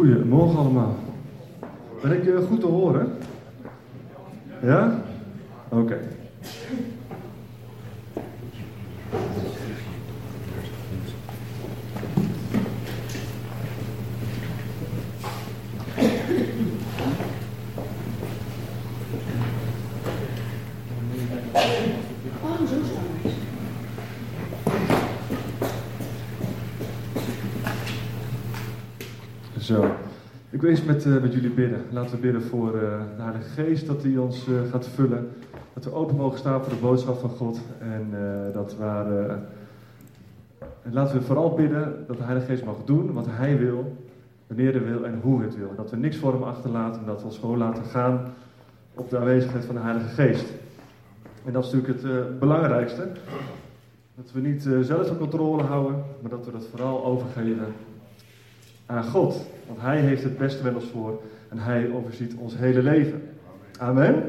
Goedemorgen allemaal. Ben ik uh, goed te horen? Ja? Oké. Zo. Ik wil eens met, uh, met jullie bidden. Laten we bidden voor uh, de Heilige Geest, dat hij ons uh, gaat vullen. Dat we open mogen staan voor de boodschap van God. En dat we, laten we vooral bidden dat de Heilige Geest mag doen wat hij wil, wanneer hij wil en hoe hij het wil. Dat we niks voor hem achterlaten, dat we ons gewoon laten gaan op de aanwezigheid van de Heilige Geest. En dat is natuurlijk het belangrijkste. Dat we niet zelf de controle houden, maar dat we dat vooral overgeven aan God. Want Hij heeft het beste met ons voor en Hij overziet ons hele leven. Amen.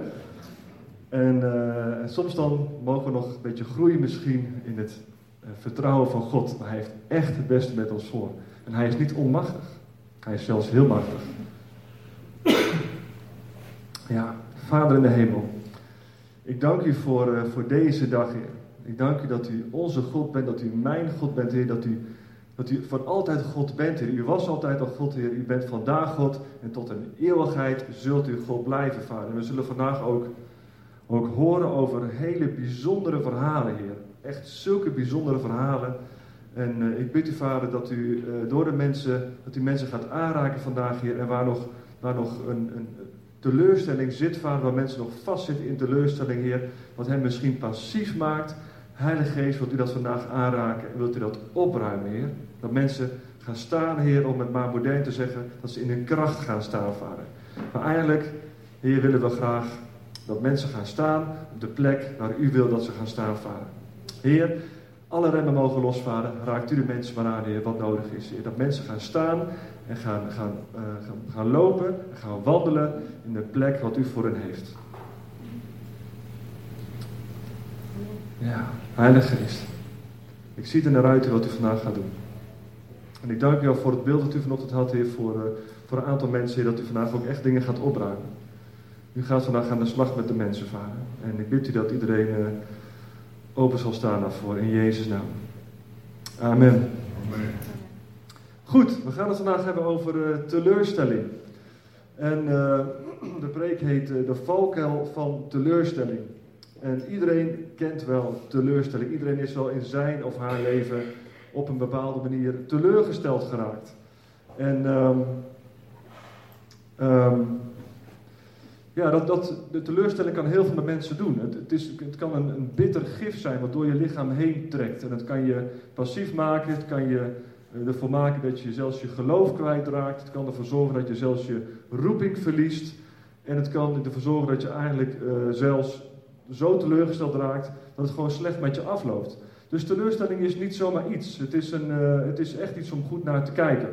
En uh, soms dan mogen we nog een beetje groeien misschien in het uh, vertrouwen van God. Maar Hij heeft echt het beste met ons voor. En Hij is niet onmachtig. Hij is zelfs heel machtig. Ja, Vader in de hemel. Ik dank u voor, uh, voor deze dag, Heer. Ik dank u dat u onze God bent, dat u mijn God bent, Heer. Dat u dat u voor altijd God bent, Heer. U was altijd al God, Heer. U bent vandaag God en tot een eeuwigheid zult u God blijven, Vader. En we zullen vandaag ook, ook horen over hele bijzondere verhalen, Heer. Echt zulke bijzondere verhalen. En uh, ik bid u, Vader, dat u uh, door de mensen, dat u mensen gaat aanraken vandaag, Heer. En waar nog, waar nog een, een teleurstelling zit, Vader, waar mensen nog vastzitten in teleurstelling, Heer. Wat hen misschien passief maakt. Heilige Geest, wilt u dat vandaag aanraken en wilt u dat opruimen, Heer? Dat mensen gaan staan, Heer, om het maar modern te zeggen, dat ze in hun kracht gaan staan, Vader. Maar eigenlijk, Heer, willen we graag dat mensen gaan staan op de plek waar u wil dat ze gaan staan, Vader. Heer, alle remmen mogen losvaren. Raakt u de mensen maar aan, Heer, wat nodig is. Heer. Dat mensen gaan staan en gaan, gaan, uh, gaan, gaan lopen en gaan wandelen in de plek wat u voor hen heeft. Ja, Heilige Geest. Ik zie er naar uit wat u vandaag gaat doen. En ik dank u al voor het beeld dat u vanochtend had, Heer, voor, uh, voor een aantal mensen, Heer, dat u vandaag ook echt dingen gaat opruimen. U gaat vandaag aan de slag met de mensen, Vader. En ik bid u dat iedereen uh, open zal staan daarvoor, in Jezus' naam. Amen. Amen. Goed, we gaan het vandaag hebben over uh, teleurstelling. En de preek heet De valkuil van teleurstelling. En iedereen kent wel teleurstelling. Iedereen is wel in zijn of haar leven op een bepaalde manier teleurgesteld geraakt. En um, um, ja, dat, dat, de teleurstelling kan heel veel met mensen doen. Het, het, is, het kan een, een bitter gif zijn wat door je lichaam heen trekt. En het kan je passief maken, het kan je eh, ervoor maken dat je zelfs je geloof kwijtraakt. Het kan ervoor zorgen dat je zelfs je roeping verliest. En het kan ervoor zorgen dat je eigenlijk uh, zelfs zo teleurgesteld raakt dat het gewoon slecht met je afloopt. Dus teleurstelling is niet zomaar iets. Het is, een, uh, het is echt iets om goed naar te kijken.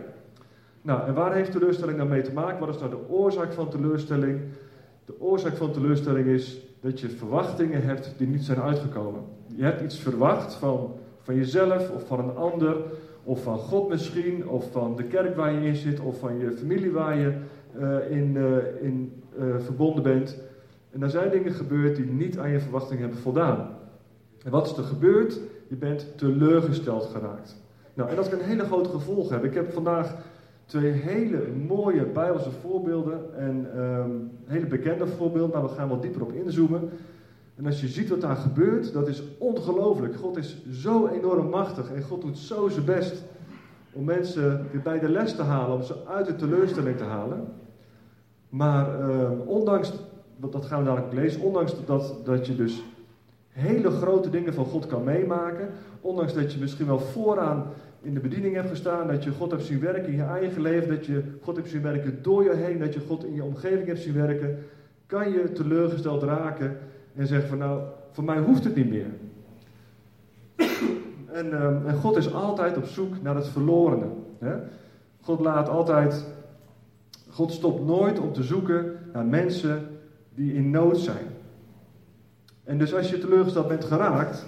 Nou, en waar heeft teleurstelling dan mee te maken? Wat is nou de oorzaak van teleurstelling? De oorzaak van teleurstelling is dat je verwachtingen hebt die niet zijn uitgekomen. Je hebt iets verwacht van, van jezelf of van een ander, of van God misschien, of van de kerk waar je in zit, of van je familie waar je uh, in, uh, in verbonden bent. En er zijn dingen gebeurd die niet aan je verwachting hebben voldaan. En wat is er gebeurd? Je bent teleurgesteld geraakt. Nou, en dat kan hele grote gevolgen hebben. Ik heb vandaag twee hele mooie Bijbelse voorbeelden en um, hele bekende voorbeelden, maar we gaan wat dieper op inzoomen. En als je ziet wat daar gebeurt, dat is ongelooflijk. God is zo enorm machtig en God doet zo zijn best om mensen weer bij de les te halen, om ze uit de teleurstelling te halen. Maar um, ondanks dat gaan we dadelijk lezen, ondanks dat, dat je dus hele grote dingen van God kan meemaken, ondanks dat je misschien wel vooraan in de bediening hebt gestaan, dat je God hebt zien werken in je eigen leven, dat je God hebt zien werken door je heen, dat je God in je omgeving hebt zien werken, kan je teleurgesteld raken en zeggen van nou, voor mij hoeft het niet meer. en, uh, en, God is altijd op zoek naar het verlorene. God laat altijd, God stopt nooit om te zoeken naar mensen die in nood zijn. En dus als je teleurgesteld bent geraakt,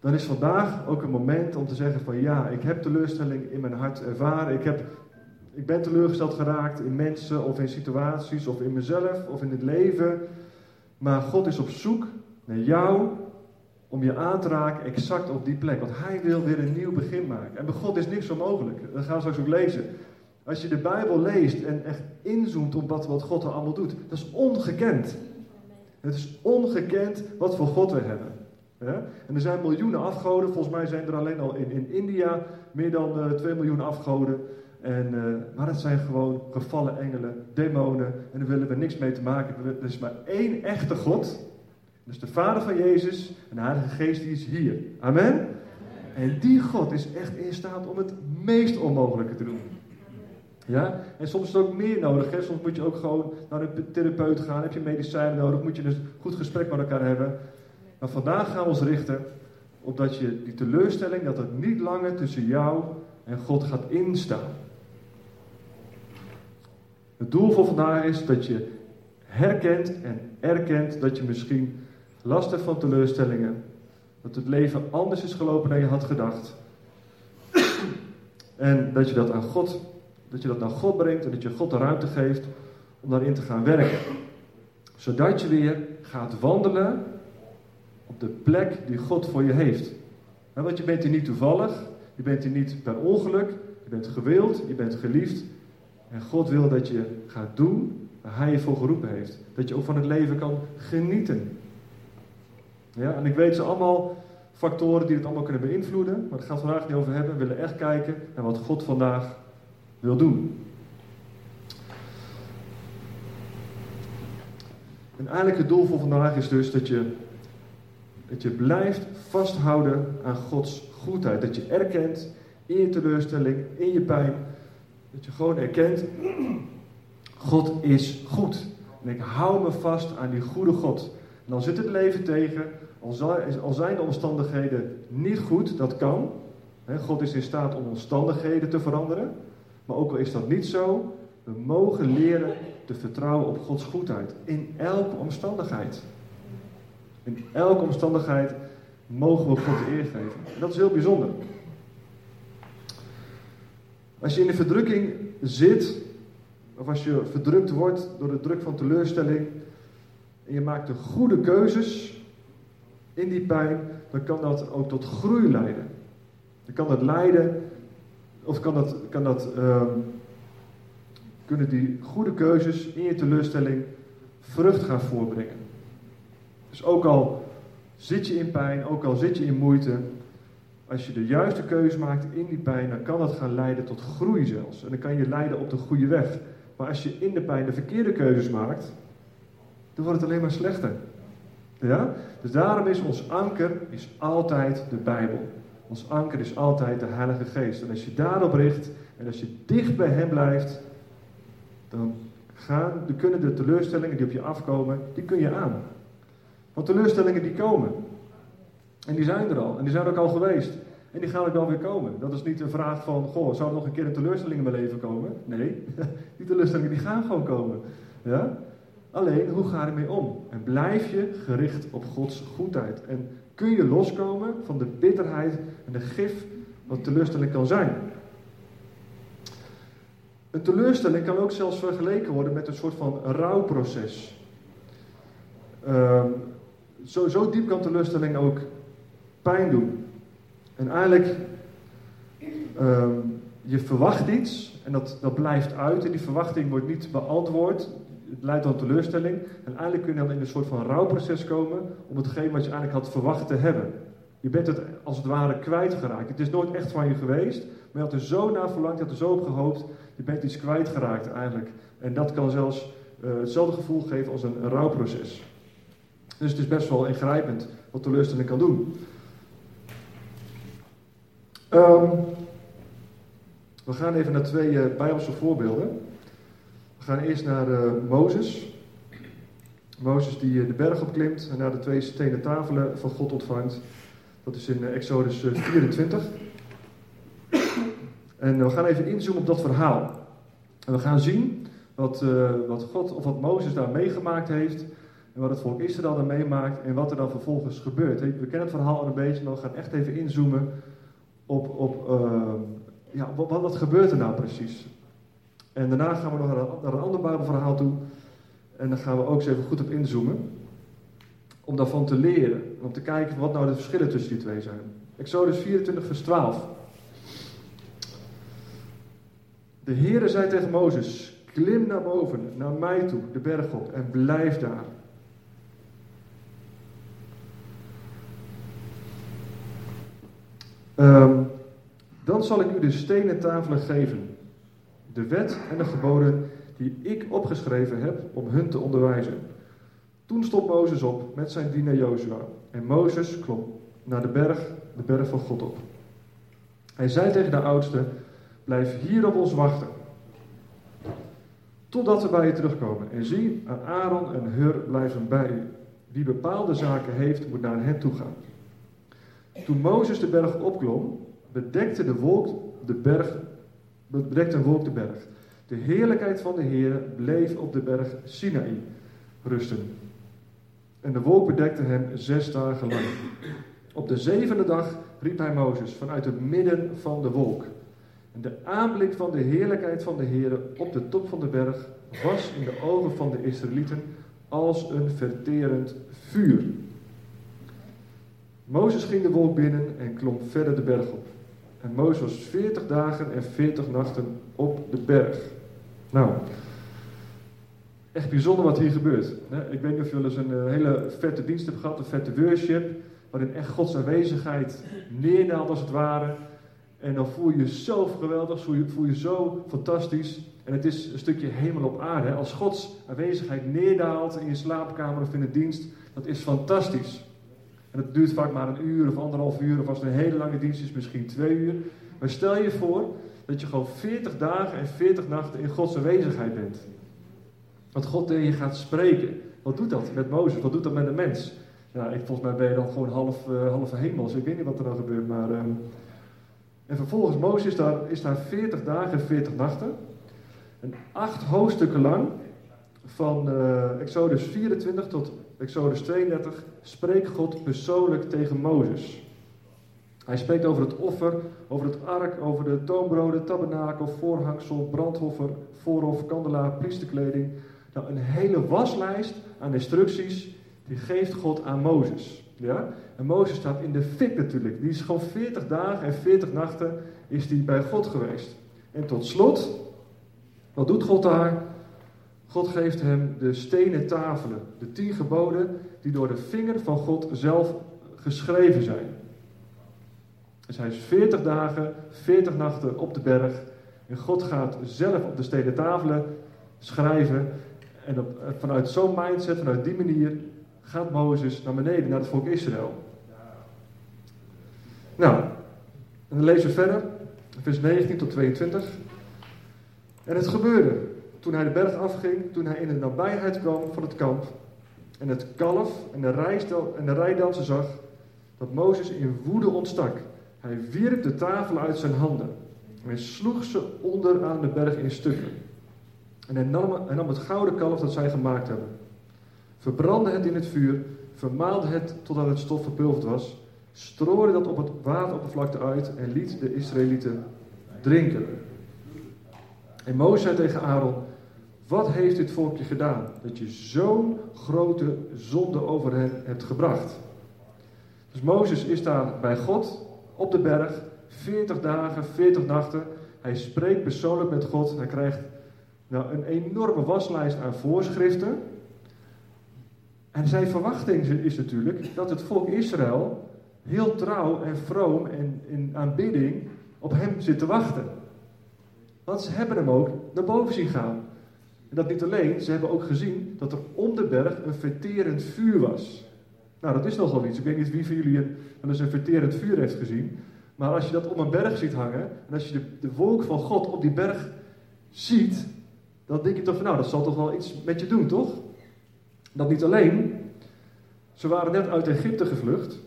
dan is vandaag ook een moment om te zeggen van ja, ik heb teleurstelling in mijn hart ervaren. Ik heb, Ik ben teleurgesteld geraakt in mensen of in situaties of in mezelf of in het leven. Maar God is op zoek naar jou om je aan te raken exact op die plek. Want Hij wil weer een nieuw begin maken. En bij God is niks onmogelijk. Dat gaan we straks ook lezen. Als je de Bijbel leest en echt inzoomt op wat, wat God er allemaal doet, dat is ongekend. Het is ongekend wat voor God we hebben. Ja? En er zijn miljoenen afgoden. Volgens mij zijn er alleen al in, in India meer dan uh, 2 miljoen afgoden. En, uh, maar het zijn gewoon gevallen engelen, demonen. En daar willen we niks mee te maken. Er is maar één echte God. Dus de Vader van Jezus en de Heilige Geest die is hier. Amen? En die God is echt in staat om het meest onmogelijke te doen. Ja? En soms is het ook meer nodig. Hè? Soms moet je ook gewoon naar een therapeut gaan. Heb je medicijnen nodig? Moet je dus een goed gesprek met elkaar hebben. Maar vandaag gaan we ons richten op dat je die teleurstelling, dat het niet langer tussen jou en God gaat instaan. Het doel voor vandaag is dat je herkent en erkent dat je misschien last hebt van teleurstellingen. Dat het leven anders is gelopen dan je had gedacht. En dat je dat aan God, dat je dat naar God brengt en dat je God de ruimte geeft om daarin te gaan werken. Zodat je weer gaat wandelen op de plek die God voor je heeft. Want je bent hier niet toevallig, je bent hier niet per ongeluk, je bent gewild, je bent geliefd. En God wil dat je gaat doen waar Hij je voor geroepen heeft. Dat je ook van het leven kan genieten. Ja, en ik weet ze allemaal factoren die het allemaal kunnen beïnvloeden, maar daar gaan we vandaag niet over hebben. We willen echt kijken naar wat God vandaag wil doen. En eigenlijk het doel voor vandaag is dus dat je, dat je blijft vasthouden aan Gods goedheid. Dat je erkent in je teleurstelling, in je pijn, dat je gewoon erkent, God is goed. En ik hou me vast aan die goede God. En dan zit het leven tegen, al zijn de omstandigheden niet goed, dat kan. God is in staat om omstandigheden te veranderen. Maar ook al is dat niet zo, we mogen leren te vertrouwen op Gods goedheid. In elke omstandigheid. In elke omstandigheid mogen we God de eer geven. En dat is heel bijzonder. Als je in de verdrukking zit, of als je verdrukt wordt door de druk van teleurstelling, en je maakt de goede keuzes in die pijn, dan kan dat ook tot groei leiden. Dan kan dat leiden, of kan dat, kan dat, um, kunnen die goede keuzes in je teleurstelling vrucht gaan voorbrengen. Dus ook al zit je in pijn, ook al zit je in moeite, als je de juiste keuze maakt in die pijn, dan kan dat gaan leiden tot groei zelfs. En dan kan je leiden op de goede weg. Maar als je in de pijn de verkeerde keuzes maakt, dan wordt het alleen maar slechter. Ja? Dus daarom is ons anker is altijd de Bijbel. Ons anker is altijd de Heilige Geest. En als je daarop richt en als je dicht bij Hem blijft, dan, gaan, kunnen de teleurstellingen die op je afkomen, die kun je aan. Want teleurstellingen die komen. En die zijn er al. En die zijn ook al geweest. En die gaan ook wel weer komen. Dat is niet een vraag van, goh, zou er nog een keer een teleurstelling in mijn leven komen? Nee, die teleurstellingen die gaan gewoon komen. Ja? Alleen, hoe ga je ermee om? En blijf je gericht op Gods goedheid? En kun je loskomen van de bitterheid en de gif wat teleurstelling kan zijn? Een teleurstelling kan ook zelfs vergeleken worden met een soort van rouwproces. Um, zo, zo diep kan teleurstelling ook pijn doen. En eigenlijk, um, je verwacht iets en dat, dat blijft uit en die verwachting wordt niet beantwoord. Het leidt tot teleurstelling. En eigenlijk kun je dan in een soort van rouwproces komen om hetgeen wat je eigenlijk had verwacht te hebben. Je bent het als het ware kwijtgeraakt. Het is nooit echt van je geweest, maar je had er zo naar verlangd, je had er zo op gehoopt. Je bent iets kwijtgeraakt eigenlijk. En dat kan zelfs uh, hetzelfde gevoel geven als een, rouwproces. Dus het is best wel ingrijpend wat teleurstelling kan doen. Um, we gaan even naar twee uh, Bijbelse voorbeelden. We gaan eerst naar uh, Mozes. Mozes die uh, de berg opklimt en naar de twee stenen tafelen van God ontvangt. Dat is in Exodus 24. En we gaan even inzoomen op dat verhaal. En we gaan zien wat, wat God of wat Mozes daar meegemaakt heeft. En wat het volk Israël daar meemaakt en wat er dan vervolgens gebeurt. We kennen het verhaal al een beetje, maar we gaan echt even inzoomen op, op ja, wat, wat gebeurt er nou precies? En daarna gaan we nog naar een, een ander Bijbelverhaal toe. En daar gaan we ook eens even goed op inzoomen. Om daarvan te leren. Om te kijken wat nou de verschillen tussen die twee zijn. Exodus 24, vers 12. De Heere zei tegen Mozes: Klim naar boven, naar mij toe, de berg op, en blijf daar. Ehm, dan zal ik u de stenen tafelen geven, de wet en de geboden die ik opgeschreven heb om hun te onderwijzen. Toen stond Mozes op met zijn dienaar Jozua en Mozes klom naar de berg, de berg van God op. Hij zei tegen de oudste, blijf hier op ons wachten, totdat we bij je terugkomen. En zie, Aaron en Hur blijven bij u. Wie bepaalde zaken heeft, moet naar hen toe gaan. Toen Mozes de berg opklom, bedekte de wolk de berg, bedekte een wolk de berg. De heerlijkheid van de Heer bleef op de berg Sinaï rusten. En de wolk bedekte hem zes dagen lang. Op de zevende dag riep hij Mozes vanuit het midden van de wolk. En de aanblik van de heerlijkheid van de Heer op de top van de berg was in de ogen van de Israëlieten als een verterend vuur. Mozes ging de wolk binnen en klom verder de berg op. En Mozes was 40 dagen en 40 nachten op de berg. Nou, echt bijzonder wat hier gebeurt. Ik weet niet of je wel eens een hele vette dienst hebt gehad, een vette worship, waarin echt Gods aanwezigheid neerdaalt als het ware. En dan voel je je zo geweldig, voel je, voel je zo fantastisch. En het is een stukje hemel op aarde. Als Gods aanwezigheid neerdaalt in je slaapkamer of in de dienst, dat is fantastisch. En het duurt vaak maar een uur of anderhalf uur, of als het een hele lange dienst is, misschien twee uur. Maar stel je voor dat je gewoon 40 dagen en 40 nachten in Gods aanwezigheid bent. Dat God tegen je gaat spreken. Wat doet dat met Mozes? Wat doet dat met een mens? Ja, ik, volgens mij ben je dan gewoon half, uh, halve hemels. Ik weet niet wat er dan gebeurt, maar... Uh, en vervolgens, Mozes is daar, is daar 40 dagen en 40 nachten. En acht hoofdstukken lang, van uh, Exodus 24 tot Exodus 32, spreekt God persoonlijk tegen Mozes. Hij spreekt over het offer, over het ark, over de toonbroden, tabernakel, voorhangsel, brandhoffer, voorhof, kandelaar, priesterkleding. Nou, een hele waslijst aan instructies, die geeft God aan Mozes. Ja? En Mozes staat in de fik natuurlijk. Die is gewoon 40 dagen en 40 nachten is die bij God geweest. En tot slot, wat doet God daar? God geeft hem de stenen tafelen, de tien geboden die door de vinger van God zelf geschreven zijn. Dus hij is 40 dagen, 40 nachten op de berg. En God gaat zelf op de stenen tafelen schrijven. En op, vanuit zo'n mindset, vanuit die manier, gaat Mozes naar beneden, naar het volk Israël. Nou, en dan lezen we verder, vers 19 tot 22. En het gebeurde toen hij de berg afging, toen hij in de nabijheid kwam van het kamp en het kalf en de, en de rijdansen zag, dat Mozes in woede ontstak. Hij wierp de tafel uit zijn handen en sloeg ze onder aan de berg in stukken. En hij nam, hij nam het gouden kalf dat zij gemaakt hebben, verbrandde het in het vuur, vermaalde het totdat het stof verpulverd was, strooide dat op het wateroppervlakte uit en liet de Israëlieten drinken. En Mozes zei tegen Aaron: Wat heeft dit volkje gedaan dat je zo'n grote zonde over hen hebt gebracht? Dus Mozes is daar bij God op de berg, 40 dagen, 40 nachten. Hij spreekt persoonlijk met God. Hij krijgt nou, een enorme waslijst aan voorschriften. En zijn verwachting is natuurlijk dat het volk Israël heel trouw en vroom en in aanbidding op hem zit te wachten. Want ze hebben hem ook naar boven zien gaan. Dat niet alleen, ze hebben ook gezien dat er om de berg een verterend vuur was. Nou, dat is nogal iets. Ik weet niet wie van jullie een, wel een verterend vuur heeft gezien. Maar als je dat om een berg ziet hangen, en als je de, de wolk van God op die berg ziet, dan denk je toch van, nou, dat zal toch wel iets met je doen, toch? Dat niet alleen. Ze waren net uit Egypte gevlucht.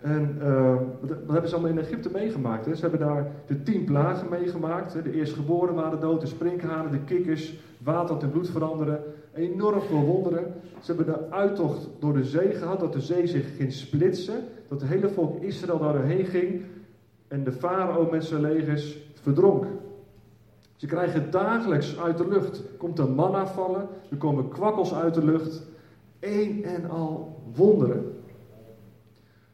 En uh, wat hebben ze allemaal in Egypte meegemaakt? Hè? Ze hebben daar de tien plagen meegemaakt. Hè? De eerstgeboren waren dood, de sprinkhanen, de kikkers, water tot bloed veranderen. Enorm veel wonderen. Ze hebben de uittocht door de zee gehad, dat de zee zich ging splitsen. Dat het hele volk Israël doorheen ging. En de farao met zijn legers verdronk. Ze krijgen dagelijks uit de lucht. Komt er manna vallen, er komen kwakkels uit de lucht. Eén en al wonderen.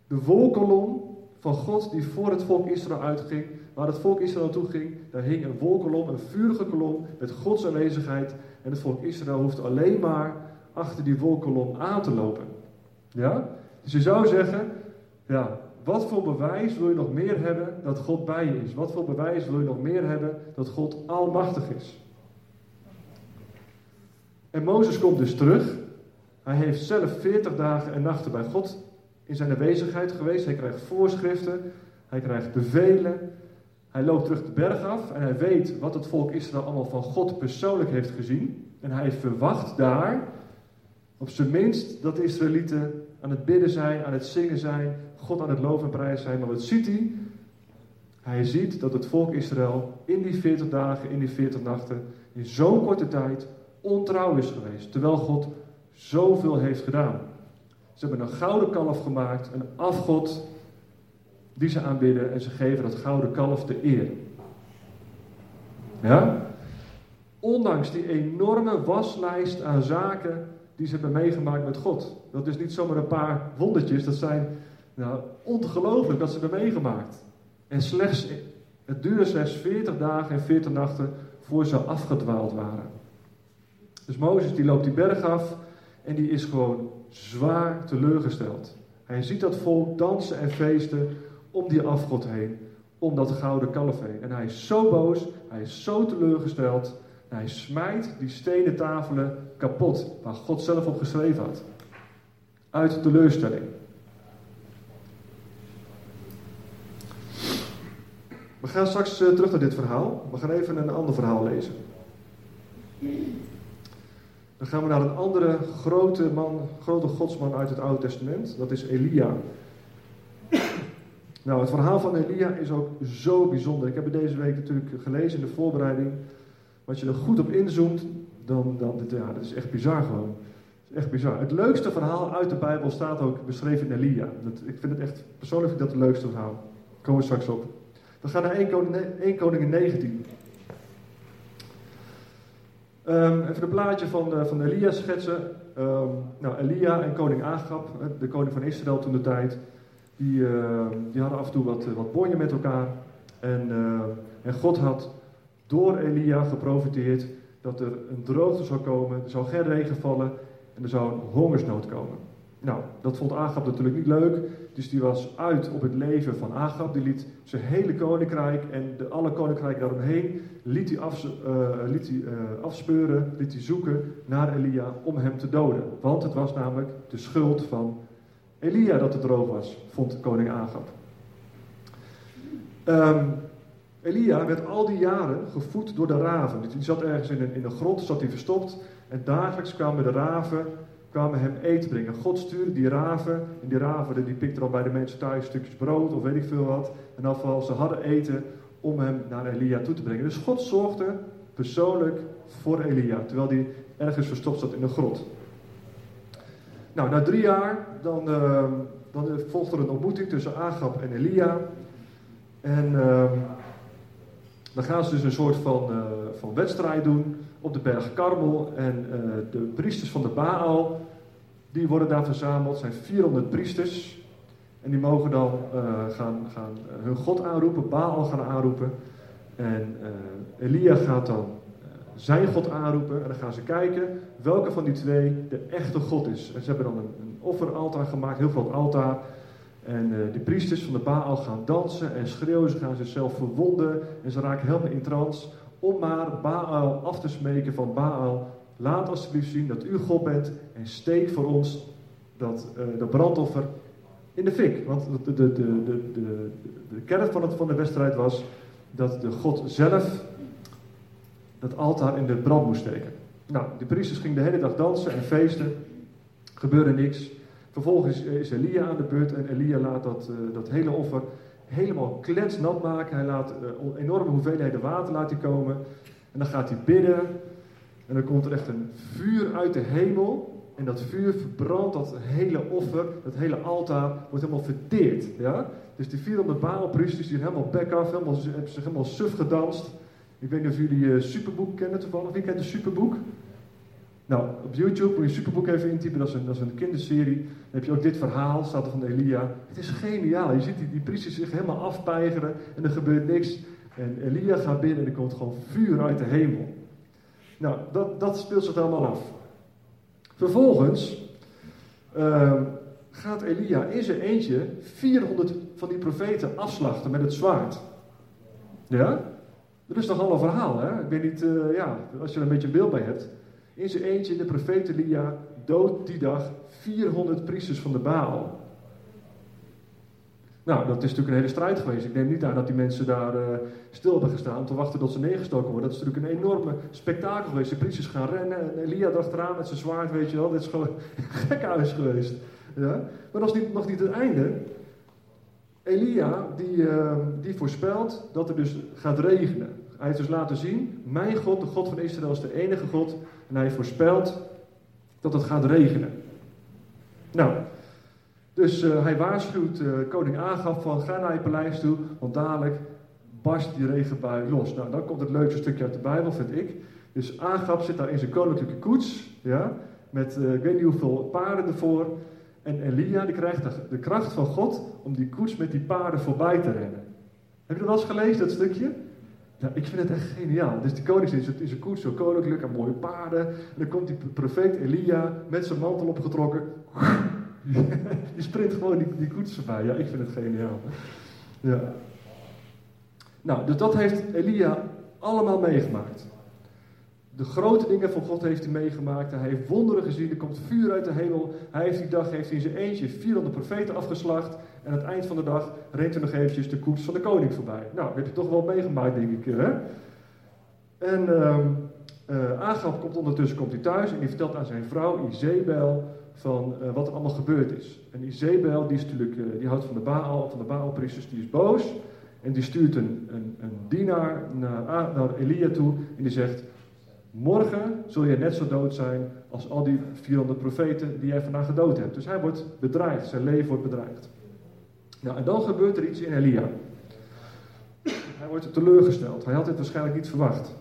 De wolkolom van God die voor het volk Israël uitging, waar het volk Israël naartoe ging, daar hing een wolkolom, een vurige kolom met Gods aanwezigheid. En het volk Israël hoeft alleen maar achter die wolkolom aan te lopen. Ja? Dus je zou zeggen, ja, wat voor bewijs wil je nog meer hebben dat God bij je is? Wat voor bewijs wil je nog meer hebben dat God almachtig is? En Mozes komt dus terug. Hij heeft zelf 40 dagen en nachten bij God in zijn aanwezigheid geweest. Hij krijgt voorschriften, hij krijgt bevelen. Hij loopt terug de berg af en hij weet wat het volk Israël allemaal van God persoonlijk heeft gezien. En hij verwacht daar, op zijn minst, dat de Israëlieten aan het bidden zijn, aan het zingen zijn, God aan het loven en prijzen zijn. Maar wat ziet hij? Hij ziet dat het volk Israël in die 40 dagen, in die 40 nachten, in zo'n korte tijd ontrouw is geweest. Terwijl God zoveel heeft gedaan. Ze hebben een gouden kalf gemaakt, een afgod die ze aanbidden en ze geven dat gouden kalf de eer. Ja? Ondanks die enorme waslijst aan zaken die ze hebben meegemaakt met God. Dat is niet zomaar een paar wondertjes, dat zijn nou, ongelooflijk dat ze hebben meegemaakt. En slechts, het duurde slechts 40 dagen en 40 nachten voor ze afgedwaald waren. Dus Mozes die loopt die berg af en die is gewoon zwaar teleurgesteld. Hij ziet dat volk dansen en feesten om die afgod heen, om dat gouden kalf heen. En hij is zo boos, hij is zo teleurgesteld. Hij smijt die stenen tafelen kapot, waar God zelf op geschreven had. Uit teleurstelling. We gaan straks uh, terug naar dit verhaal. We gaan even een ander verhaal lezen. Dan gaan we naar een andere grote man, grote godsman uit het Oude Testament. Dat is Elia. Nou, het verhaal van Elia is ook zo bijzonder. Ik heb het deze week natuurlijk gelezen in de voorbereiding. Maar als je er goed op inzoomt, dan, dan ja, dat is echt bizar gewoon. Is echt bizar. Het leukste verhaal uit de Bijbel staat ook beschreven in Elia. Dat, ik vind het echt, persoonlijk vind ik dat het leukste verhaal. Daar komen we straks op. We gaan naar 1 Koning, 1 Koning 19. Um, even een plaatje van, uh, van Elia schetsen. Um, nou, Elia en koning Agab, de koning van Israël toen de tijd, die, uh, die hadden af en toe wat, wat bonje met elkaar. En, uh, en God had door Elia geprofiteerd dat er een droogte zou komen, er zou geen regen vallen en er zou een hongersnood komen. Nou, dat vond Agab natuurlijk niet leuk, dus die was uit op het leven van Agab. Die liet zijn hele koninkrijk en de, alle koninkrijken daaromheen liet hij, af, liet hij afspeuren, liet hij zoeken naar Elia om hem te doden. Want het was namelijk de schuld van Elia dat het droog was, vond koning Agab. Um, Elia werd al die jaren gevoed door de raven. Die zat ergens in een, in een grot, zat hij verstopt. En dagelijks kwamen de raven kwamen hem eten brengen. God stuurde die raven. En die raven die pikten dan bij de mensen thuis stukjes brood of weet ik veel wat. En dan ze hadden eten om hem naar Elia toe te brengen. Dus God zorgde persoonlijk voor Elia. Terwijl hij ergens verstopt zat in een grot. Nou, na drie jaar dan, uh, dan volgde er een ontmoeting tussen Agab en Elia. En... Uh, dan gaan ze dus een soort van, uh, van wedstrijd doen op de berg Karmel. En uh, de priesters van de Baal, die worden daar verzameld. Zijn 400 priesters. En die mogen dan uh, gaan, gaan hun God aanroepen, Baal gaan aanroepen. En Elia gaat dan zijn God aanroepen. En dan gaan ze kijken welke van die twee de echte God is. En ze hebben dan een, een offeraltaar gemaakt, heel groot altaar. En uh, die priesters van de Baal gaan dansen en schreeuwen. Ze gaan zichzelf verwonden en ze raken helemaal in trance. Om maar Baal af te smeken van Baal. Laat alsjeblieft zien dat u God bent en steek voor ons dat, uh, brandoffer in de fik. Want de, de, de, de, de, de kern van, het, van de wedstrijd was dat de God zelf dat altaar in de brand moest steken. Nou, de priesters gingen de hele dag dansen en feesten. Gebeurde niks. Vervolgens is Elia aan de beurt en Elia laat dat, uh, dat hele offer helemaal kletsnat maken. Hij laat uh, enorme hoeveelheden water laten komen. En dan gaat hij bidden. En dan komt er echt een vuur uit de hemel. En dat vuur verbrandt dat hele offer, dat hele altaar, wordt helemaal verteerd. Ja? Dus die 400 Baalpriesters, die helemaal bek af, helemaal, hebben zich helemaal suf gedanst. Ik weet niet of jullie uh, Superboek kennen toevallig. Wie kent de Superboek? Nou, op YouTube moet je Superboek even intypen, dat is een, dat is een kinderserie. Dan heb je ook dit verhaal, staat er van Elia. Het is geniaal. Je ziet die, priesters zich helemaal afpeigeren en er gebeurt niks. En Elia gaat binnen en er komt gewoon vuur uit de hemel. Nou, dat, dat speelt zich allemaal af. Vervolgens uh, gaat Elia in zijn eentje 400 van die profeten afslachten met het zwaard. Ja? Dat is toch al een verhaal, hè? Ik weet niet, uh, ja, als je er een beetje beeld bij hebt. In zijn eentje, de profeet Elia doodt die dag 400 priesters van de Baal. Nou, dat is natuurlijk een hele strijd geweest. Ik neem niet aan dat die mensen daar uh, stil hebben gestaan te wachten tot ze neergestoken worden. Dat is natuurlijk een enorme spektakel geweest. De priesters gaan rennen en Elia erachteraan met zijn zwaard, weet je wel. Dit is gewoon een gekhuis geweest. Ja? Maar dat is niet, nog niet het einde. Elia, die, uh, die voorspelt dat er dus gaat regenen. Hij heeft dus laten zien, mijn God, de God van Israël, is de enige God. En hij voorspelt dat het gaat regenen. Nou, dus uh, hij waarschuwt uh, koning Agab van ga naar je paleis toe, want dadelijk barst die regenbui los. Nou, dan komt het leukste stukje uit de Bijbel, vind ik. Dus Agab zit daar in zijn koninklijke koets, ja, met ik weet niet hoeveel paarden ervoor. En Elia die krijgt de, de, kracht van God om die koets met die paarden voorbij te rennen. Heb je dat wel eens gelezen, dat stukje? Ja, ik vind het echt geniaal. Dus die koning zit in zijn koets, zo koninklijk en mooie paarden. En dan komt die profeet Elia met zijn mantel opgetrokken. die sprint gewoon die, die koets voorbij. Ja, ik vind het geniaal. Ja. Nou, dus dat heeft Elia allemaal meegemaakt. De grote dingen van God heeft hij meegemaakt. Hij heeft wonderen gezien. Er komt vuur uit de hemel. Hij heeft die dag heeft hij in zijn eentje 400 profeten afgeslacht. En aan het eind van de dag rent er nog eventjes de koets van de koning voorbij. Nou, heb je toch wel meegemaakt, denk ik. Hè? En uh, Agab komt ondertussen komt hij thuis en die vertelt aan zijn vrouw Izebel van uh, wat er allemaal gebeurd is. En Izebel, die, is natuurlijk, uh, die houdt van de Baal, van de Baalpriesters, die is boos. En die stuurt een, een, een dienaar naar, naar Elia toe en die zegt... Morgen zul je net zo dood zijn als al die 400 profeten die jij vandaag gedood hebt. Dus hij wordt bedreigd, zijn leven wordt bedreigd. Nou, en dan gebeurt er iets in Elia. Hij wordt teleurgesteld. Hij had dit waarschijnlijk niet verwacht.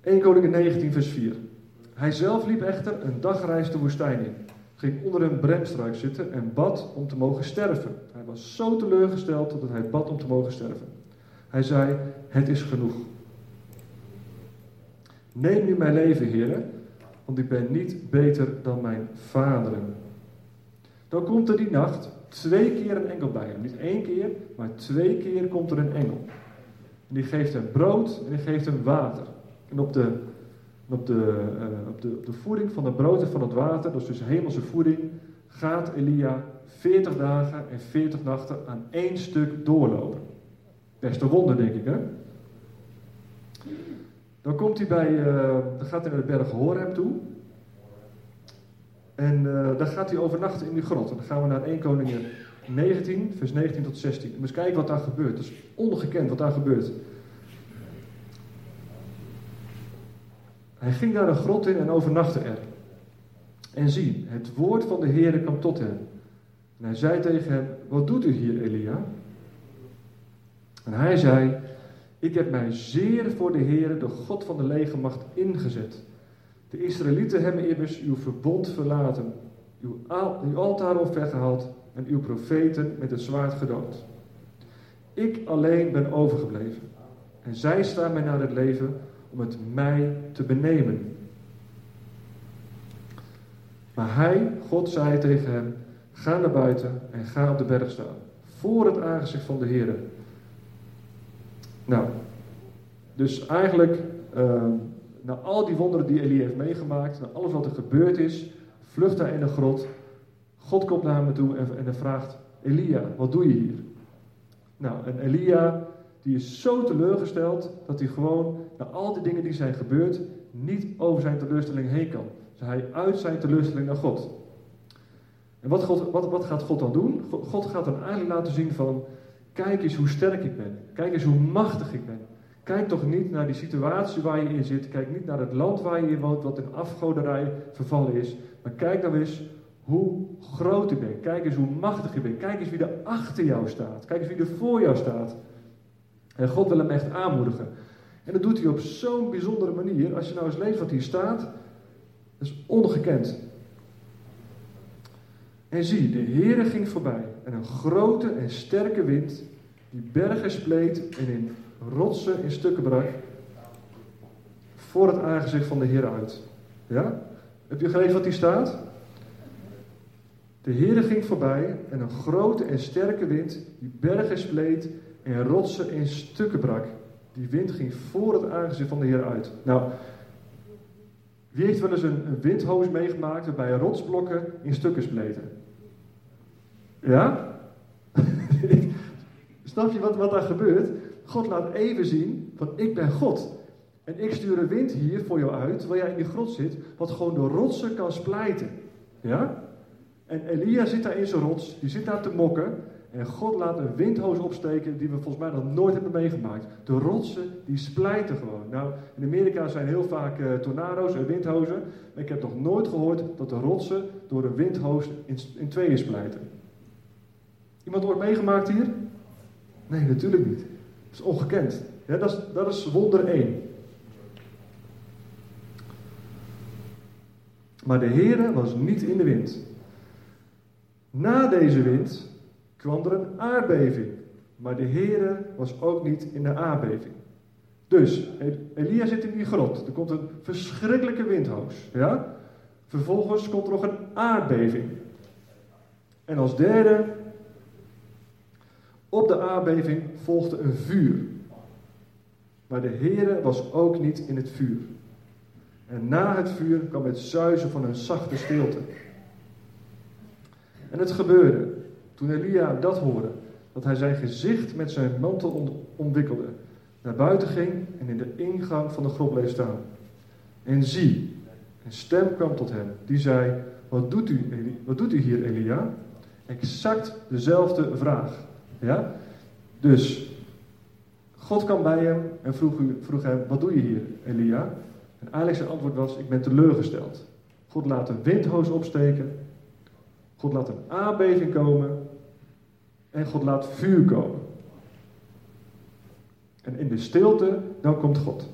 1 Koningin 19 vers 4. Hij zelf liep echter een dagreis de woestijn in. Ging onder een bremstruik zitten en bad om te mogen sterven. Hij was zo teleurgesteld dat hij bad om te mogen sterven. Hij zei, het is genoeg. Neem nu mijn leven, heren, want ik ben niet beter dan mijn vaderen. Dan komt er die nacht twee keer een engel bij hem. Niet één keer, maar twee keer komt er een engel. En die geeft hem brood en die geeft hem water. En op de, op de, uh, op de, op de voeding van het brood en van het water, is dus hemelse voeding, gaat Elia 40 dagen en 40 nachten aan één stuk doorlopen. Best een wonder, denk ik, hè? Dan komt hij bij, dan gaat hij naar de berg Horeb toe. En uh, dan gaat hij overnachten in die grot. En dan gaan we naar 1 Koningin 19, vers 19 tot 16. En eens kijken wat daar gebeurt. Dat is ongekend wat daar gebeurt. Hij ging naar de grot in en overnachtte er. En zie, het woord van de Heere kwam tot hem. En hij zei tegen hem, wat doet u hier, Elia? En hij zei, ik heb mij zeer voor de Heere, de God van de legermacht, ingezet. De Israëlieten hebben immers uw verbond verlaten, uw, uw altaar opweggehaald en uw profeten met het zwaard gedood. Ik alleen ben overgebleven. En zij staan mij naar het leven om het mij te benemen. Maar hij, God, zei tegen hem: Ga naar buiten en ga op de berg staan, voor het aangezicht van de Heer. Nou, dus eigenlijk, uh, na al die wonderen die Elia heeft meegemaakt, na alles wat er gebeurd is, vlucht hij in de grot. God komt naar hem toe en, en vraagt: Elia, wat doe je hier? Nou, en Elia die is zo teleurgesteld dat hij gewoon, na al die dingen die zijn gebeurd, niet over zijn teleurstelling heen kan. Dus hij uit zijn teleurstelling naar God. En wat, God, wat, wat gaat God dan doen? God gaat dan eigenlijk laten zien van, kijk eens hoe sterk ik ben. Kijk eens hoe machtig ik ben. Kijk toch niet naar die situatie waar je in zit. Kijk niet naar het land waar je in woont, wat in afgoderij vervallen is. Maar kijk dan eens hoe groot u bent. Kijk eens hoe machtig u bent. Kijk eens wie er achter jou staat. Kijk eens wie er voor jou staat. En God wil hem echt aanmoedigen. En dat doet hij op zo'n bijzondere manier. Als je nou eens leest wat hier staat, dat is ongekend. En zie, de Heere ging voorbij en een grote en sterke wind die bergen spleet en in rotsen in stukken brak voor het aangezicht van de Heer uit. Ja? Heb je gelezen wat hier staat? De Heere ging voorbij en een grote en sterke wind die bergen spleet en rotsen in stukken brak. Die wind ging voor het aangezicht van de Heer uit. Nou, wie heeft wel eens een, een windhoos meegemaakt waarbij rotsblokken in stukken spleten? Ja? Snap je wat, wat daar gebeurt? God laat even zien van ik ben God. En ik stuur een wind hier voor jou uit, waar jij in die grot zit, wat gewoon de rotsen kan splijten. Ja? En Elia zit daar in zijn rots, die zit daar te mokken. En God laat een windhoos opsteken die we volgens mij nog nooit hebben meegemaakt. De rotsen, die splijten gewoon. Nou, in Amerika zijn heel vaak uh, tornado's en windhozen. Maar ik heb nog nooit gehoord dat de rotsen door een windhoos in, in tweeën splijten. Iemand ooit meegemaakt hier? Nee, natuurlijk niet. Dat is ongekend. Dat, is, dat is wonder 1. Maar de Heere was niet in de wind. Na deze wind kwam er een aardbeving. Maar de Heere was ook niet in de aardbeving. Dus, Elia zit in die grot. Er komt een verschrikkelijke windhoos. Ja? Vervolgens komt er nog een aardbeving. En als derde, op de aardbeving volgde een vuur. Maar de Heere was ook niet in het vuur. En na het vuur kwam het zuizen van een zachte stilte. En het gebeurde, toen Elia dat hoorde, dat hij zijn gezicht met zijn mantel omwikkelde, naar buiten ging en in de ingang van de grot bleef staan. En zie, een stem kwam tot hem, die zei, wat doet u, wat doet u hier, Elia? Exact dezelfde vraag. Ja? Dus, God kwam bij hem en vroeg, vroeg hem, wat doe je hier, Elia? En eigenlijk zijn antwoord was, ik ben teleurgesteld. God laat een windhoos opsteken God laat een aardbeving komen. En God laat vuur komen. En in de stilte, dan komt God.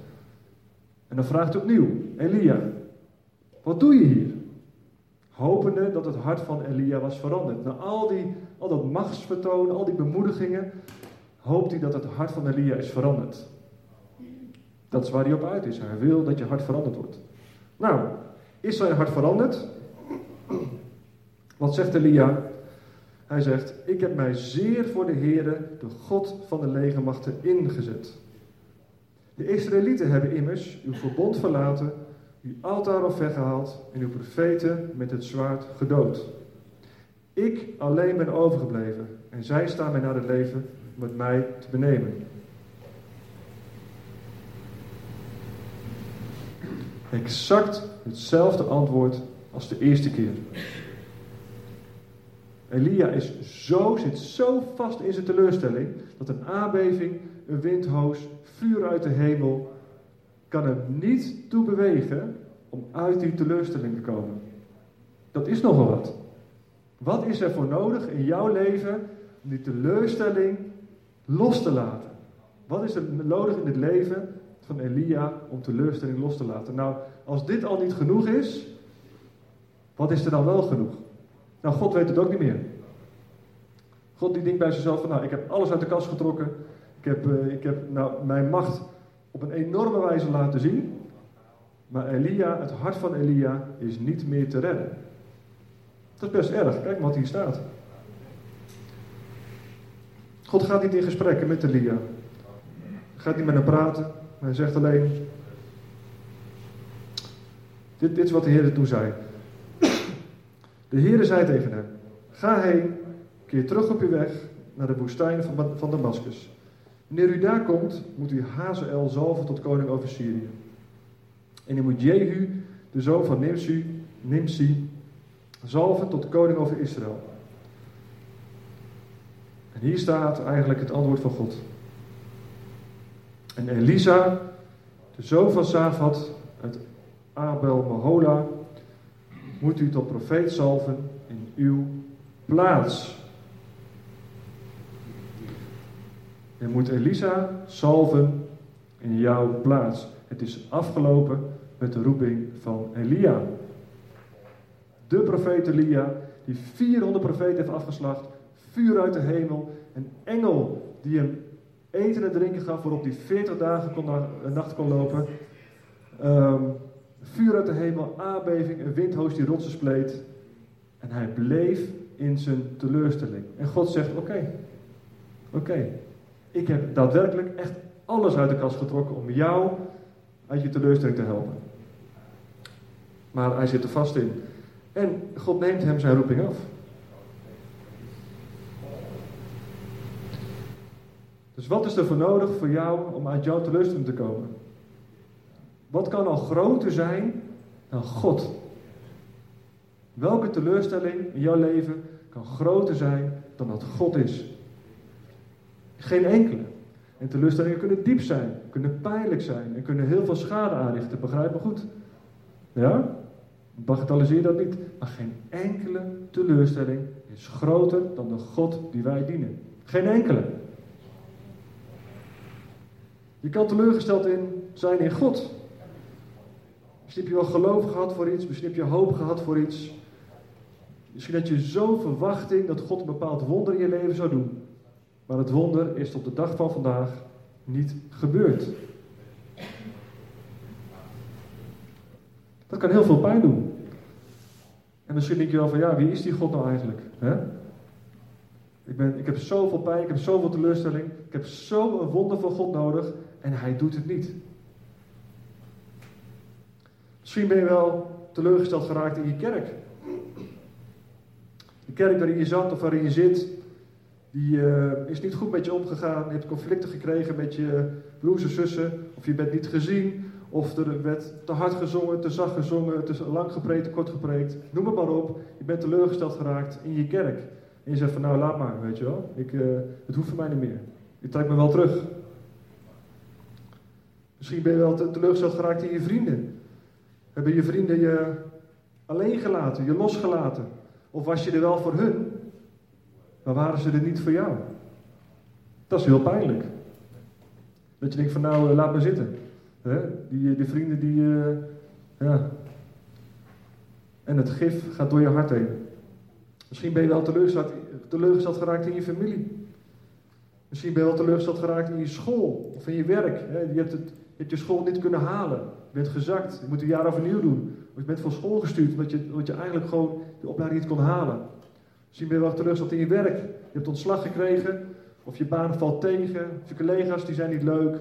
En dan vraagt opnieuw, Elia, wat doe je hier? Hopende dat het hart van Elia was veranderd. Na al, die, al dat machtsvertoon, al die bemoedigingen, hoopt hij dat het hart van Elia is veranderd. Dat is waar hij op uit is. Hij wil dat je hart veranderd wordt. Nou, is zijn hart veranderd? Wat zegt Elia? Hij zegt, ik heb mij zeer voor de Heere, de God van de legermachten, ingezet. De Israëlieten hebben immers uw verbond verlaten, uw altaar weggehaald en uw profeten met het zwaard gedood. Ik alleen ben overgebleven en zij staan mij naar het leven om met mij te benemen. Exact hetzelfde antwoord als de eerste keer. Elia is zo, zit zo vast in zijn teleurstelling dat een aardbeving, een windhoos, vuur uit de hemel kan hem niet toe bewegen om uit die teleurstelling te komen. Dat is nogal wat. Wat is er voor nodig in jouw leven om die teleurstelling los te laten? Wat is er nodig in het leven van Elia om teleurstelling los te laten? Nou, als dit al niet genoeg is, wat is er dan wel genoeg? Nou, God weet het ook niet meer. God die denkt bij zichzelf van, nou, ik heb alles uit de kast getrokken. Ik heb, uh, ik heb nou, mijn macht op een enorme wijze laten zien. Maar Elia, het hart van Elia, is niet meer te redden. Dat is best erg. Kijk wat hier staat. God gaat niet in gesprekken met Elia. Gaat niet met hem praten. Hij zegt alleen... Dit, dit is wat de Heer toen zei. De Heer zei tegen hem: Ga heen, keer terug op uw weg naar de woestijn van, van Damascus. Wanneer u daar komt, moet u Hazael zalven tot koning over Syrië. En u moet Jehu, de zoon van Nimsi, Nimsi, zalven tot koning over Israël. En hier staat eigenlijk het antwoord van God. En Elisa, de zoon van Safat uit Abel Mahola, moet u tot profeet zalven uw plaats. Je moet Elisa salven in jouw plaats. Het is afgelopen met de roeping van Elia. De profeet Elia, die 400 profeten heeft afgeslacht, vuur uit de hemel, een engel die hem eten en drinken gaf, waarop hij 40 dagen kon nacht kon lopen. Ehm, vuur uit de hemel, aardbeving, een windhoos die rotsen spleet. En hij bleef in zijn teleurstelling. En God zegt: Oké, oké, ik heb daadwerkelijk echt alles uit de kast getrokken om jou uit je teleurstelling te helpen. Maar hij zit er vast in. En God neemt hem zijn roeping af. Dus wat is er voor nodig voor jou om uit jouw teleurstelling te komen? Wat kan al groter zijn dan God? Welke teleurstelling in jouw leven kan groter zijn dan dat God is? Geen enkele. En teleurstellingen kunnen diep zijn, kunnen pijnlijk zijn en kunnen heel veel schade aanrichten. Begrijp me goed? Ja? Bagatelliseer dat niet. Maar geen enkele teleurstelling is groter dan de God die wij dienen. Geen enkele. Je kan teleurgesteld in zijn in God. Misschien heb je wel geloof gehad voor iets, misschien heb je hoop gehad voor iets. Misschien had je zo'n verwachting dat God een bepaald wonder in je leven zou doen. Maar het wonder is tot de dag van vandaag niet gebeurd. Dat kan heel veel pijn doen. En misschien denk je wel van ja, wie is die God nou eigenlijk? Ik, ben, ik heb zoveel pijn, ik heb zoveel teleurstelling, ik heb zo'n wonder van God nodig en hij doet het niet. Misschien ben je wel teleurgesteld geraakt in je kerk. De kerk waarin je zat of waarin je zit, die uh, is niet goed met je omgegaan. Je hebt conflicten gekregen met je broers en zussen, of je bent niet gezien, of er werd te hard gezongen, te zacht gezongen, te lang gepreekt, te kort gepreekt. Noem het maar op. Je bent teleurgesteld geraakt in je kerk. En je zegt van nou laat maar, weet je wel. Ik, uh, het hoeft voor mij niet meer. Ik trek me wel terug. Misschien ben je wel teleurgesteld geraakt in je vrienden. Hebben je vrienden je alleen gelaten, je losgelaten? Of was je er wel voor hun, maar waren ze er niet voor jou? Dat is heel pijnlijk. Dat je denkt van nou, eh, laat me zitten. Die, eh, die vrienden die, uh, ja. En het gif gaat door je hart heen. Misschien ben je wel teleurgesteld, teleurgesteld geraakt in je familie. Misschien ben je wel teleurgesteld geraakt in je school of in je werk. Je hebt het je je school niet kunnen halen. Je bent gezakt. Je moet een jaar overnieuw doen. Of je bent van school gestuurd omdat je, je eigenlijk gewoon de opleiding niet kon halen. Misschien ben je wel teleurgesteld in je werk. Je hebt ontslag gekregen. Of je baan valt tegen. Of je collega's die zijn niet leuk.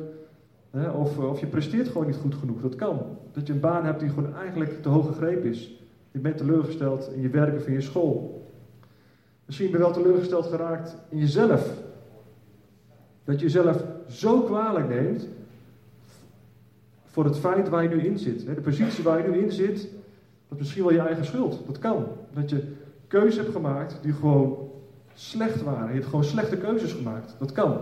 Of, of je presteert gewoon niet goed genoeg. Dat kan. Dat je een baan hebt die gewoon eigenlijk te hoog gegrepen is. Je bent teleurgesteld in je werk of in je school. Misschien ben je wel teleurgesteld geraakt in jezelf. Dat je jezelf zo kwalijk neemt voor het feit waar je nu in zit. De positie waar je nu in zit, dat is misschien wel je eigen schuld. Dat kan. Dat je keuzes hebt gemaakt die gewoon slecht waren. Je hebt gewoon slechte keuzes gemaakt. Dat kan.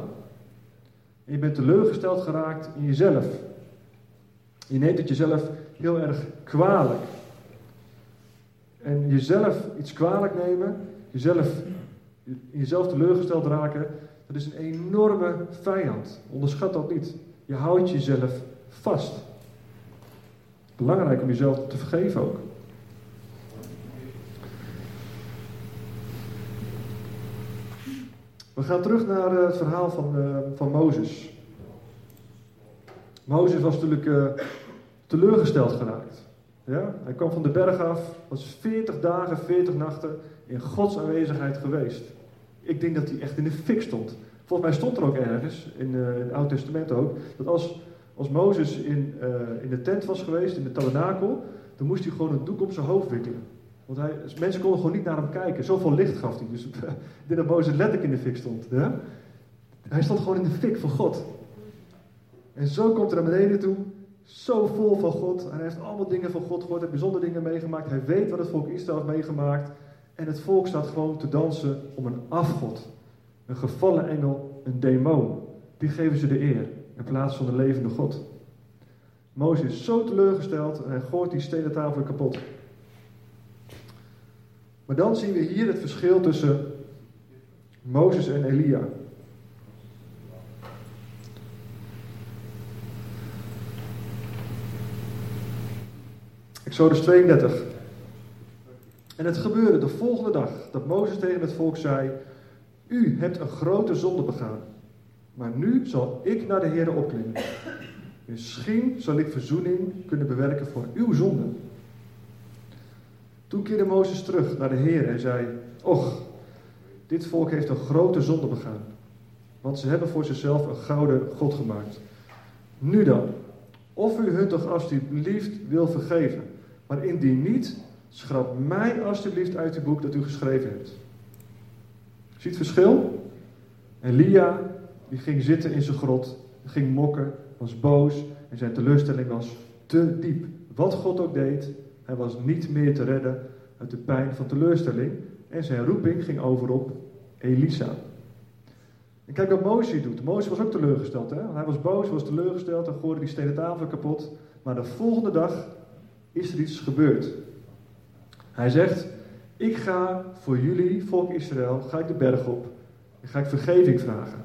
Je bent teleurgesteld geraakt in jezelf. Je neemt het jezelf heel erg kwalijk. En jezelf iets kwalijk nemen, jezelf, jezelf teleurgesteld raken, dat is een enorme vijand. Onderschat dat niet. Je houdt jezelf vast. Belangrijk om jezelf te vergeven ook. We gaan terug naar eh, het verhaal van, uh, van Mozes. Mozes was natuurlijk uh, teleurgesteld geraakt. Ja? Hij kwam van de berg af, was 40 dagen, 40 nachten in Gods aanwezigheid geweest. Ik denk dat hij echt in de fik stond. Volgens mij stond er ook ergens, in, het Oude Testament ook, dat als als Mozes in, in de tent was geweest, in de tabernakel, dan moest hij gewoon een doek op zijn hoofd wikkelen. Want hij, mensen konden gewoon niet naar hem kijken. Zoveel licht gaf hij. Dus ik dat Mozes letterlijk in de fik stond. Hij stond gewoon in de fik van God. En zo komt hij naar beneden toe. Zo vol van God. En hij heeft allemaal dingen van God gehoord. Hij heeft bijzondere dingen meegemaakt. Hij weet wat het volk Israël heeft meegemaakt. En het volk staat gewoon te dansen om een afgod. Een gevallen engel, een demon. Die geven ze de eer in plaats van de levende God. Mozes is zo teleurgesteld en hij gooit die stenen tafel kapot. Maar dan zien we hier het verschil tussen Mozes en Elia. Exodus 32. En het gebeurde de volgende dag dat Mozes tegen het volk zei: U hebt een grote zonde begaan, maar nu zal ik naar de Heer opklimmen. Misschien zal ik verzoening kunnen bewerken voor uw zonde. Toen keerde Mozes terug naar de Heer en zei: Och, dit volk heeft een grote zonde begaan, want ze hebben voor zichzelf een gouden God gemaakt. Nu dan, of u hun toch alsjeblieft wil vergeven, maar indien niet, schrap mij alsjeblieft uit het boek dat u geschreven hebt. Ziet het verschil? Elia, die ging zitten in zijn grot, ging mokken, was boos en zijn teleurstelling was te diep. Wat God ook deed, hij was niet meer te redden uit de pijn van teleurstelling. En zijn roeping ging over op Elisa. En kijk wat Mozes doet. Mozes was ook teleurgesteld. Hè? Hij was boos, was teleurgesteld en gooide die stenen tafel kapot. Maar de volgende dag is er iets gebeurd. Hij zegt, ik ga voor jullie, volk Israël, ga ik de berg op. En ga ik vergeving vragen.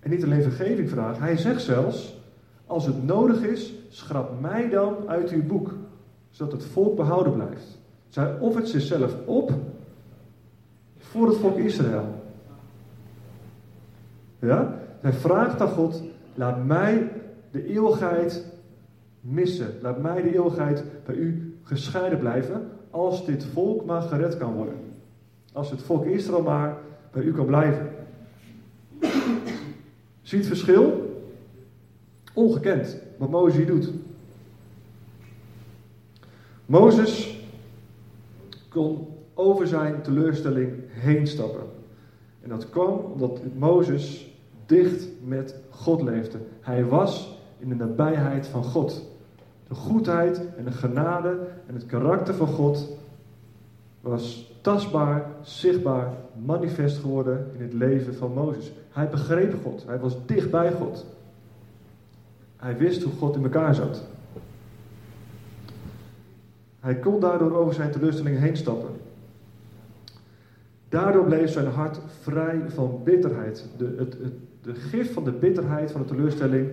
En niet alleen vergeving vragen, hij zegt zelfs, als het nodig is, schrap mij dan uit uw boek, zodat het volk behouden blijft. Zij offert zichzelf op voor het volk Israël. Ja? Hij vraagt aan God, laat mij de eeuwigheid missen. Laat mij de eeuwigheid bij u gescheiden blijven, als dit volk maar gered kan worden. Als het volk Israël maar bij u kan blijven. Zie het verschil? Ongekend wat Mozes hier doet. Mozes kon over zijn teleurstelling heen stappen. En dat kwam omdat Mozes dicht met God leefde. Hij was in de nabijheid van God. De goedheid en de genade en het karakter van God was tastbaar, zichtbaar, manifest geworden in het leven van Mozes. Hij begreep God, hij was dicht bij God. Hij wist hoe God in elkaar zat. Hij kon daardoor over zijn teleurstelling heen stappen. Daardoor bleef zijn hart vrij van bitterheid. De, het, het, de gif van de bitterheid, van de teleurstelling,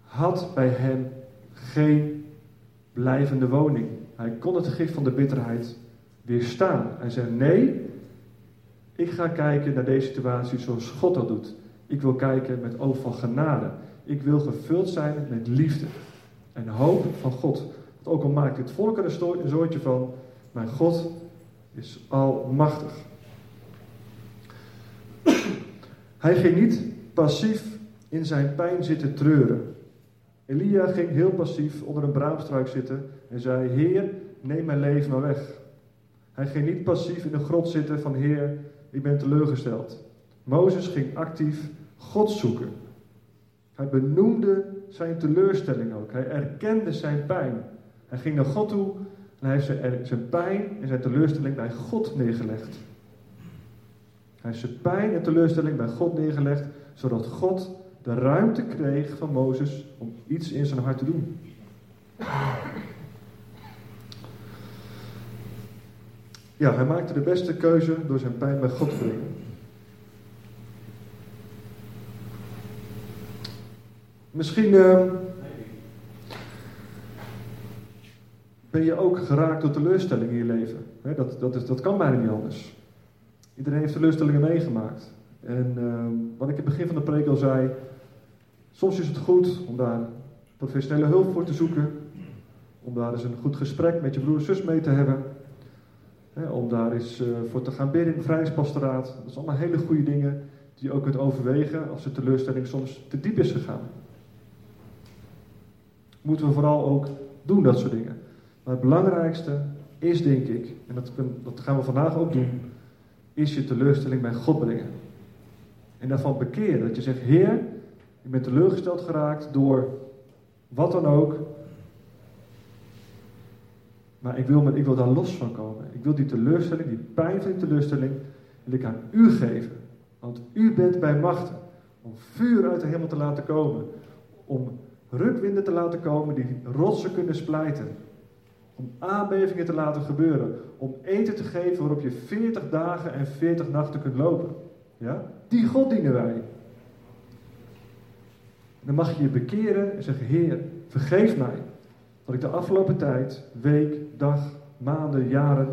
had bij hem geen blijvende woning. Hij kon het gif van de bitterheid weerstaan. Hij zei: Nee, ik ga kijken naar deze situatie zoals God dat doet. Ik wil kijken met oog van genade. Ik wil gevuld zijn met liefde en hoop van God. Want ook al maakt het volk er een zoortje van, mijn God is almachtig. Hij ging niet passief in zijn pijn zitten treuren. Elia ging heel passief onder een braamstruik zitten en zei: Heer, neem mijn leven maar weg. Hij ging niet passief in de grot zitten van: Heer, ik ben teleurgesteld. Mozes ging actief God zoeken. Hij benoemde zijn teleurstelling ook. Hij erkende zijn pijn. Hij ging naar God toe en hij heeft zijn pijn en zijn teleurstelling bij God neergelegd. Hij heeft zijn pijn en teleurstelling bij God neergelegd, zodat God de ruimte kreeg van Mozes om iets in zijn hart te doen. Ja, hij maakte de beste keuze door zijn pijn bij God te brengen. Misschien uh, ben je ook geraakt door teleurstellingen in je leven. dat, dat, is, dat kan bijna niet anders. Iedereen heeft teleurstellingen meegemaakt. En uh, wat ik in het begin van de preek al zei, soms is het goed om daar professionele hulp voor te zoeken. Om daar eens een goed gesprek met je broer en zus mee te hebben. om daar eens uh, voor te gaan bidden in de vrijheidspastoraat. Dat zijn allemaal hele goede dingen die je ook kunt overwegen als de teleurstelling soms te diep is gegaan. Moeten we vooral ook doen, dat soort dingen. Maar het belangrijkste is, denk ik, en dat, gaan we vandaag ook doen, is je teleurstelling bij God brengen. En daarvan bekeren. Dat je zegt, Heer, ik ben teleurgesteld geraakt door wat dan ook. Maar ik wil, ik wil daar los van komen. Ik wil die teleurstelling, die pijn van die teleurstelling, wil ik aan u geven. Want u bent bij machten om vuur uit de hemel te laten komen. Om rukwinden te laten komen die rotsen kunnen splijten. Om aardbevingen te laten gebeuren. Om eten te geven waarop je 40 dagen en 40 nachten kunt lopen. Ja? Die God dienen wij. Dan mag je je bekeren en zeggen: Heer, vergeef mij dat ik de afgelopen tijd, week, dag, maanden, jaren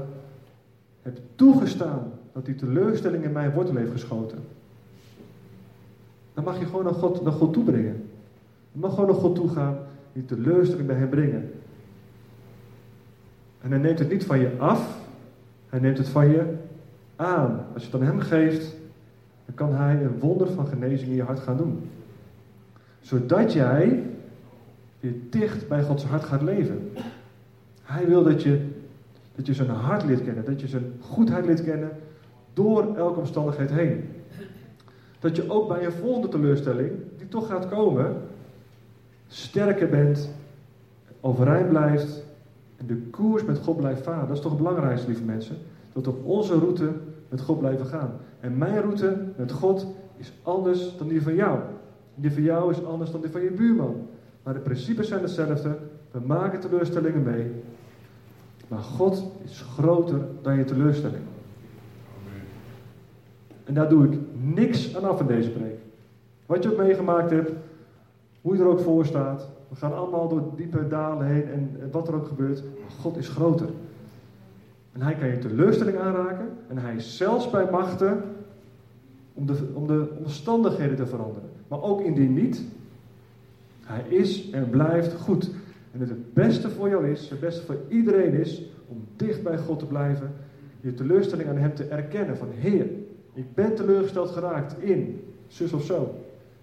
heb toegestaan dat die teleurstelling in mijn wortel heeft geschoten. Dan mag je gewoon naar God, naar God toe brengen. Je mag gewoon naar God toe gaan, die teleurstelling bij hem brengen. En hij neemt het niet van je af, hij neemt het van je aan. Als je het aan hem geeft, dan kan hij een wonder van genezing in je hart gaan doen. Zodat jij weer dicht bij Gods hart gaat leven. Hij wil dat je, dat je zijn hart leert kennen, dat je zijn goedheid leert kennen door elke omstandigheid heen. Dat je ook bij een volgende teleurstelling, die toch gaat komen, sterker bent, overeind blijft en de koers met God blijft varen. Dat is toch het belangrijkste, lieve mensen. Dat we op onze route met God blijven gaan. En mijn route met God is anders dan die van jou. Die van jou is anders dan die van je buurman. Maar de principes zijn hetzelfde. We maken teleurstellingen mee. Maar God is groter dan je teleurstelling. En daar doe ik niks aan af in deze preek. Wat je ook meegemaakt hebt, hoe je er ook voor staat. We gaan allemaal door diepe dalen heen en wat er ook gebeurt. God is groter. En hij kan je teleurstelling aanraken. En hij is zelfs bij machten om de, om de omstandigheden te veranderen. Maar ook indien niet, hij is en blijft goed. En het beste voor jou is, het beste voor iedereen is, om dicht bij God te blijven. Je teleurstelling aan hem te erkennen. Van Heer, ik ben teleurgesteld geraakt in zus of zo.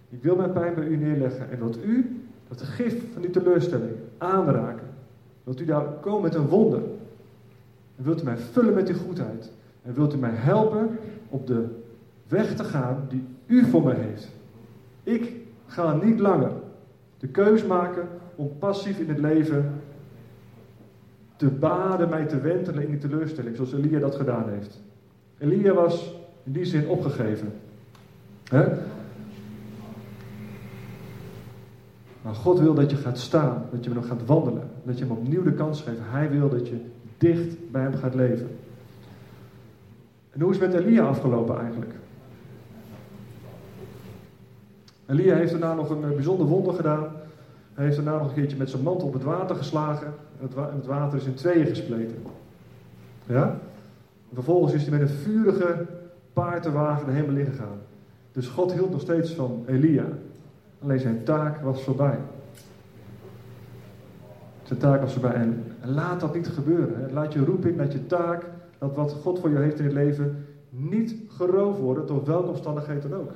Ik wil mijn pijn bij u neerleggen. En wilt u dat gif van die teleurstelling aanraken. Wilt u daar komen met een wonder. En wilt u mij vullen met die goedheid. En wilt u mij helpen op de weg te gaan die u voor mij heeft. Ik ga niet langer de keus maken om passief in het leven te baden, mij te wentelen in die teleurstelling, zoals Elia dat gedaan heeft. Elia was in die zin opgegeven. Maar God wil dat je gaat staan, dat je nog gaat wandelen, dat je hem opnieuw de kans geeft. Hij wil dat je dicht bij hem gaat leven. En hoe is het met Elia afgelopen eigenlijk? Elia heeft daarna nog een eh, bijzonder wonder gedaan. Hij heeft daarna nog een keertje met zijn mantel op het water geslagen. En het, water is in tweeën gespleten. Ja? vervolgens is hij met een vurige paardenwagen de hemel ingegaan. Dus God hield nog steeds van Elia. Alleen zijn taak was voorbij. Zijn taak was voorbij. En laat dat niet gebeuren. Laat je roeping, laat je taak, dat wat God voor je heeft in het leven, niet geroofd worden door welke omstandigheid dan ook.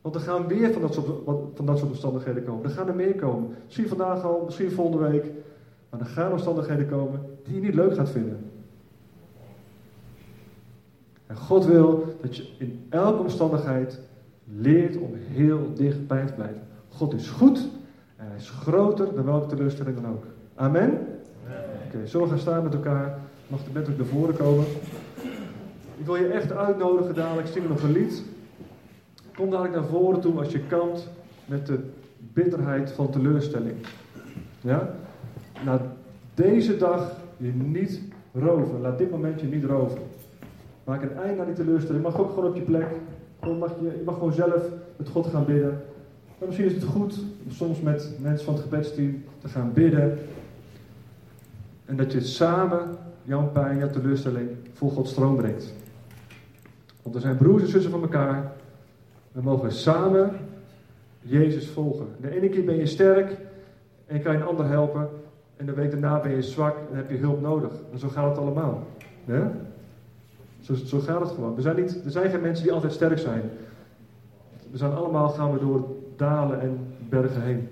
Want er gaan weer van dat, soort, van dat soort omstandigheden komen. Er gaan er meer komen. Misschien vandaag al, misschien volgende week. Maar er gaan omstandigheden komen die je niet leuk gaat vinden. En God wil dat je in elke omstandigheid leert om heel dicht bij te blijven. God is goed en hij is groter dan welke teleurstelling dan ook. Amen? Oké, okay, we gaan staan met elkaar? Mag de bent ook naar voren komen? Ik wil je echt uitnodigen dadelijk. Zing nog een lied. Kom dadelijk naar voren toe als je kant met de bitterheid van teleurstelling. Ja? Na deze dag je niet roven. Laat dit moment je niet roven. Maak een eind aan die teleurstelling. Mag ook gewoon op je plek. Mag je, mag gewoon zelf met God gaan bidden. Maar misschien is het goed om soms met mensen van het gebedsteam te gaan bidden. En dat je samen jouw pijn, jouw teleurstelling voor God stroom brengt. Want er zijn broers en zussen van elkaar. We mogen samen Jezus volgen. De ene keer ben je sterk en kan je een ander helpen. En de week daarna ben je zwak en heb je hulp nodig. En zo gaat het allemaal. Ja? Zo, zo gaat het gewoon. Er zijn, niet, er zijn geen mensen die altijd sterk zijn. We zijn allemaal gaan we door dalen en bergen heen.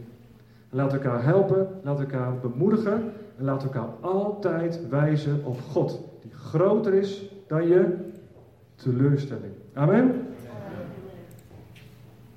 En we elkaar helpen, we elkaar bemoedigen en we elkaar altijd wijzen op God, die groter is dan je teleurstelling. Amen.